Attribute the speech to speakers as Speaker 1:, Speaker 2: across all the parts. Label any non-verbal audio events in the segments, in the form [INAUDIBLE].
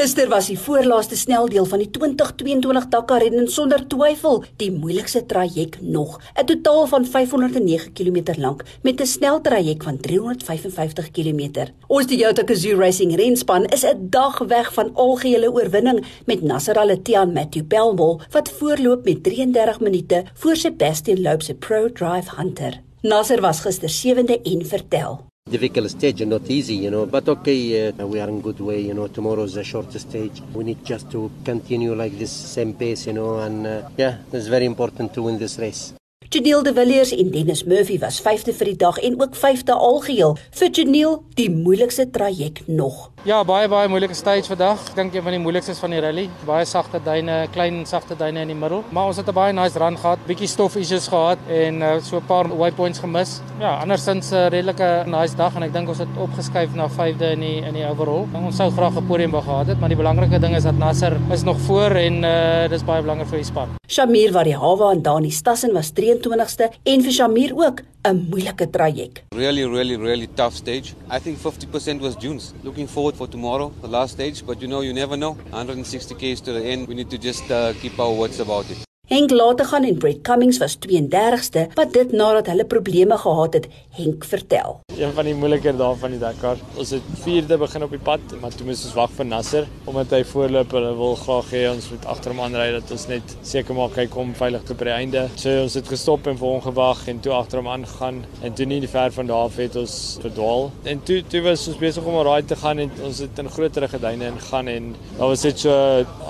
Speaker 1: Gister was die voorlaaste sneldeel van die 2022 Dakar en sonder twyfel die moeilikste traject nog. 'n Totaal van 509 km lank met 'n sneltraject van 355 km. Ons Toyota Gazoo Racing renspan is 'n dag weg van algehele oorwinning met Nasser Al-Attiyah Matthew Pelmol wat voorloop met 33 minute voor Sebastian Loeb se Pro Drive Hunter. Nasser was gister 7de en vertel
Speaker 2: difficult stage and not easy, you know. But okay, uh, we are in good way, you know. Tomorrow is a short stage. We need just to continue like this same pace, you know. And uh, yeah, it's very important to win this race.
Speaker 1: Janiel de Villiers en Dennis Murphy was 5de vir die dag en ook 5de algeheel. Vir Janiel die moeilikste traject nog.
Speaker 3: Ja, baie baie moeilike stage vandag. Ek dink een van die moeilikste van die rally. Baie sagte duine, klein sagte duine in die middel. Maar ons het 'n baie nice run gehad. Bietjie stof issues gehad en uh, so 'n paar waypoints gemis. Ja, andersins 'n uh, redelike nice dag en ek dink ons het opgeskuif na 5de in die in die overall. Ons sou graag 'n podium wou gehad het, maar die belangrike ding is dat Nasser is nog voor en uh, dis baie belangrik vir die span.
Speaker 1: Shamir Varihawa en Dani Stassen was 3 23ste en vir Shamir ook 'n moeilike traject.
Speaker 4: Really really really tough stage. I think 50% was June's. Looking forward for tomorrow, the last stage, but you know you never know. 160 k's to the end. We need to just uh, keep our wits about it.
Speaker 1: Henk later gaan en Brett Cummings was 32ste, wat dit nadat hulle probleme gehad het, Henk vertel.
Speaker 5: Een van die moeiliker dae van die Dakar. Ons het 4de begin op die pad, maar toe moes ons wag vir Nasser omdat hy voorloop. Hulle wil graag hê ons moet agter hom aanry dat ons net seker maak hy kom veilig tot by die einde. So ons het gestop en vir hom gewag en toe agter hom aangegaan en toe nie ver van daar af het ons verdwaal. En toe toe was ons besig om 'n raai te gaan en ons het in groter geduine ingaan en daar was dit so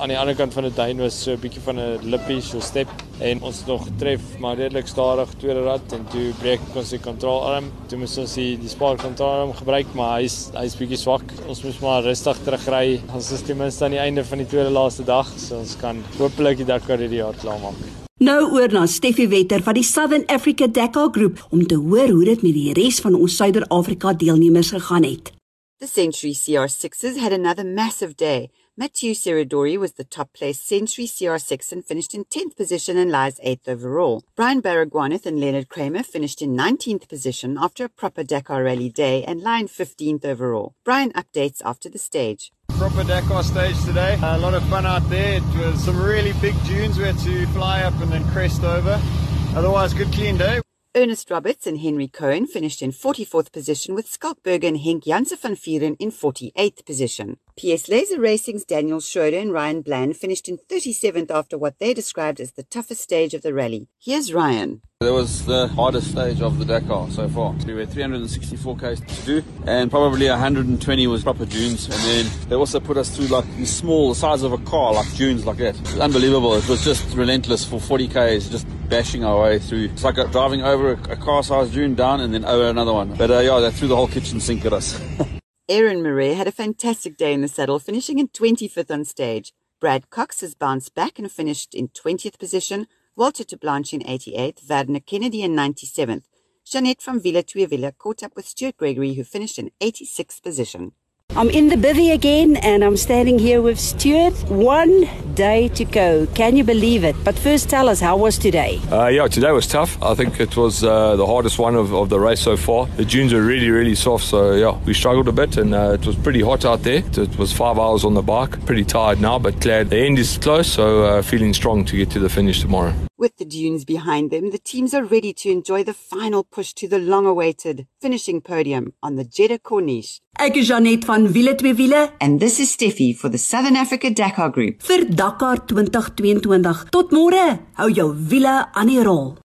Speaker 5: aan die ander kant van die duin was so 'n bietjie van 'n lippie so step en ons het nog getref maar redelik stadig tweede rad en toe breek ons die kontrolearm toe moes ons die, die spaar kontrolearm gebruik maar hy's hy's bietjie swak ons moes maar rustig terugry ons is ten minste aan die einde van die tweede laaste dag so ons kan hopelik die Dakar hierdie jaar klaarmaak
Speaker 1: Nou oor na Steffi Wetter van die Southern Africa Dakar Groep om te hoor hoe dit met die res van ons Suider-Afrika deelnemers gegaan het.
Speaker 6: The Century CR6s had another massive day. Mathieu Seradori was the top placed Century CR6 and finished in 10th position and lies 8th overall. Brian Baragwanath and Leonard Kramer finished in 19th position after a proper Dakar rally day and lying 15th overall. Brian updates after the stage.
Speaker 7: Proper Dakar stage today. A lot of fun out there. It was some really big dunes we had to fly up and then crest over. Otherwise, good clean day.
Speaker 6: Ernest Roberts and Henry Cohen finished in 44th position with Skalkberger and Henk Janse van Vieren in 48th position. PS Laser Racing's Daniel Schroeder and Ryan Bland finished in 37th after what they described as the toughest stage of the rally. Here's Ryan.
Speaker 8: It was the hardest stage of the Dakar so far. We were 364 k's to do, and probably 120 was proper dunes. And then they also put us through like small, the size of a car, like dunes like that. Unbelievable. It was just relentless for 40 k's, just bashing our way through. It's like driving over a, a car-sized dune down and then over another one. But uh, yeah, they threw the whole kitchen sink at us. [LAUGHS]
Speaker 6: Aaron Murray had a fantastic day in the saddle, finishing in 25th on stage. Brad Cox has bounced back and finished in 20th position. Walter to Blanche in 88th, Verdner Kennedy in 97th. Jeanette from Villa Tuivilla caught up with Stuart Gregory, who finished in 86th position.
Speaker 1: I'm in the bivvy again and I'm standing here with Stuart. One day to go. Can you believe it? But first, tell us, how was today?
Speaker 9: Uh, yeah, today was tough. I think it was uh, the hardest one of, of the race so far. The dunes are really, really soft. So, yeah, we struggled a bit and uh, it was pretty hot out there. It was five hours on the bike. Pretty tired now, but glad the end is close. So, uh, feeling strong to get to the finish tomorrow.
Speaker 6: With the dunes behind them, the teams are ready to enjoy the final push to the long awaited finishing podium on the Jeddah Corniche.
Speaker 1: Ek is Janet van Wiele twee Wiele
Speaker 6: and this is Steffi for the Southern Africa Dakar Group.
Speaker 1: Vir Dakar 2022. Tot môre. Hou jou wiele aan die rol.